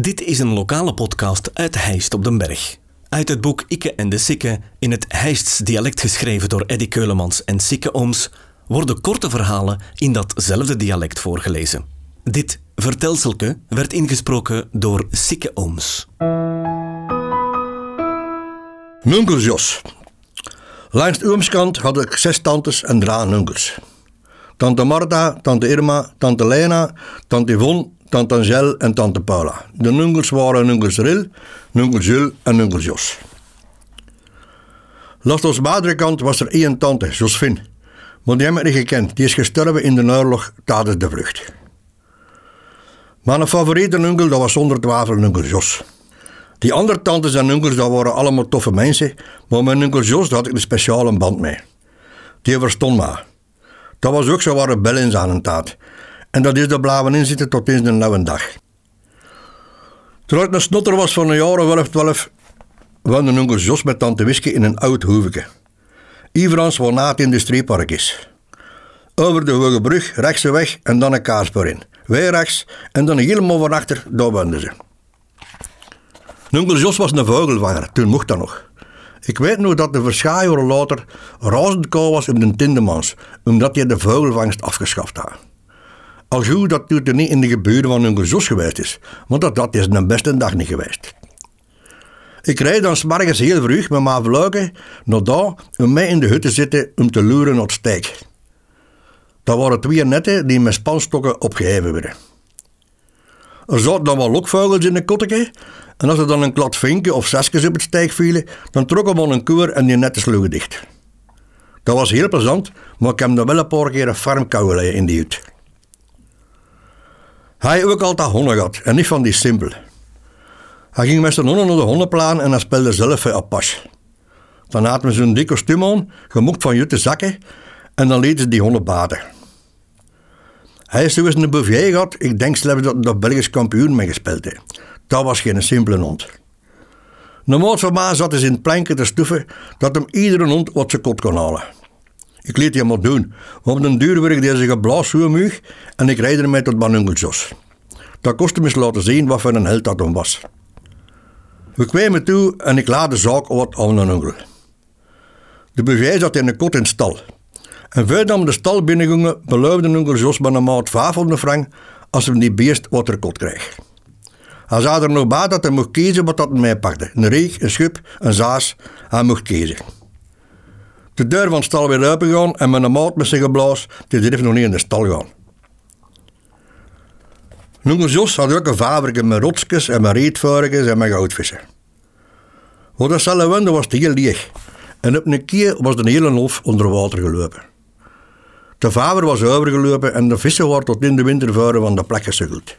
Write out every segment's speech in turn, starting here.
Dit is een lokale podcast uit Heist op den Berg. Uit het boek Ikke en de Sikke, in het Heists dialect geschreven door Eddy Keulemans en Sikke Ooms, worden korte verhalen in datzelfde dialect voorgelezen. Dit vertelselke werd ingesproken door Sikke Ooms. Nunkels Jos. Langs de oomskant had ik zes tantes en drie nunkels. Tante Marta, tante Irma, tante Lena, tante Yvonne, tante Angel en tante Paula. De nunkels waren nunkels Ril, nunkels Jules en nunkels Jos. Langs ons vaderkant was er één tante, Josephine. Maar die heb ik niet gekend. Die is gestorven in de oorlog tijdens de vlucht. Mijn favoriete nunkel dat was zonder twijfel nunkel Jos. Die andere tantes en nunkels dat waren allemaal toffe mensen, maar met nunkel Jos had ik een speciale band mee. Die verstond me. Dat was ook zo waren bellen aan een taat. En dat is er blijven inzitten tot eens de nieuwe dag. Toen ik een snotter was van een jaar of 11, 12, woonde nunkel Jos met tante Wiske in een oud hoeveke. Iverans waar na het industriepark is. Over de Hoge Brug, rechtse weg en dan een kaarspoor in. Weer rechts en dan helemaal van achter, daar woonden ze. Jos was een vogelvanger, toen mocht dat nog. Ik weet nog dat de verschaaien later razend koud was op de Tindemans, omdat hij de vogelvangst afgeschaft had. Al goed dat er niet in de geburen van Nunkel Jos geweest is, want dat, dat is een beste dag niet geweest. Ik rijd dan s'morgens heel vroeg met mijn vluiken naar daar om mij in de hut te zitten om te loeren naar steek. Dat waren twee netten die met spanstokken opgeheven werden. Er zaten dan wel lokvogels in de kotteke en als er dan een klad vinken of zesjes op het steek vielen, dan trokken we een koer en die netten sloegen dicht. Dat was heel plezant, maar ik heb dan wel een paar keer een farm in die hut. Hij ook altijd honden gehad en niet van die simpel. Hij ging met zijn honden naar de hondenplaan en hij speelde zelf op pas. Dan had men zo'n dik kostuum aan, gemokt van jutte zakken, en dan lieten die honden baden. Hij is eens een bouvier gehad, ik denk zelfs dat hij Belgisch kampioen mee gespeeld heeft. Dat was geen simpele hond. Normaal van mij zat hij in het planken te stoeven dat hem iedere hond wat ze kot kon halen. Ik liet hem maar doen, op den duur werd ik deze geblaas zo muug en ik reed ermee tot Banungeltjes. Dat kostte me eens laten zien wat voor een held dat hem was. We kwamen toe en ik laat de zaak wat aan een ungel. De bouvier zat in een kot in stal. En voordat we de stal binnengingen, beloofde onkel Jos met een maat 500 frank als we die beest wat er kot kreeg. Hij zei er nog bij dat hij mocht kiezen wat dat mij pakte. Een reeg, een schub, een zaas. Hij mocht kiezen. De deur van de stal weer open gaan en mijn maat met zijn geblaas, die durfde nog niet in de stal gaan. Onkel Jos had ook een fabriek met rotsjes en met reetvarkens en met goudvissen. Wat dat zelf wende was het heel leeg. En op een keer was de hele hof onder water gelopen. De vader was overgelopen en de vissen waren tot in de wintervuren van de plek gesuggeld.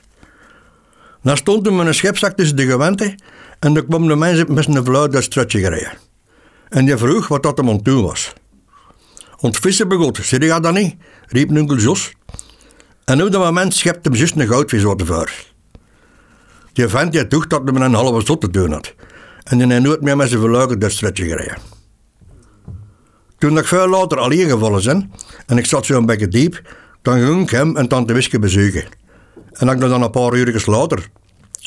Dan stond er met een schepzak tussen de gewenten en dan kwam de mensen met een fluit dat strutje gereden. En die vroeg wat dat hem aan was. Ont vissen begot, zie je dat niet? riep onkel Jos. En op dat moment schept hem juist een goudvis wat voor. Die vent die dacht dat met een halve zot te doen had. En die heeft nooit meer met zijn verluiken dat strutje gereden. Toen ik veel later alleen gevallen ben en ik zat zo een beetje diep, dan ging ik hem en tante Wiske bezoeken. En ik dan een paar uur later,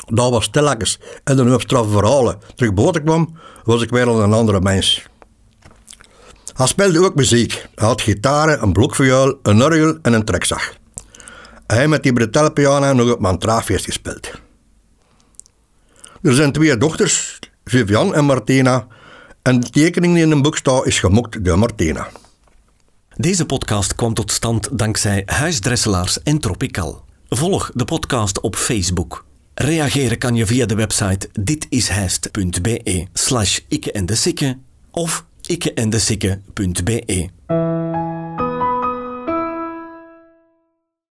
dat was stilletjes en dan straffe verhalen, terug boven kwam, was ik weer een andere mens. Hij speelde ook muziek. Hij had gitaren, een blokviool, een orgel en een trekzag. Hij met die bretelpiano nog op mijn gespeeld. Er zijn twee dochters, Vivian en Martina, en de tekening die in een boek staat is gemokt door Martina. Deze podcast kwam tot stand dankzij Huisdresselaars en Tropical. Volg de podcast op Facebook. Reageren kan je via de website ditishijst.be slash ikke en de sikke of ikkeendesikke.be.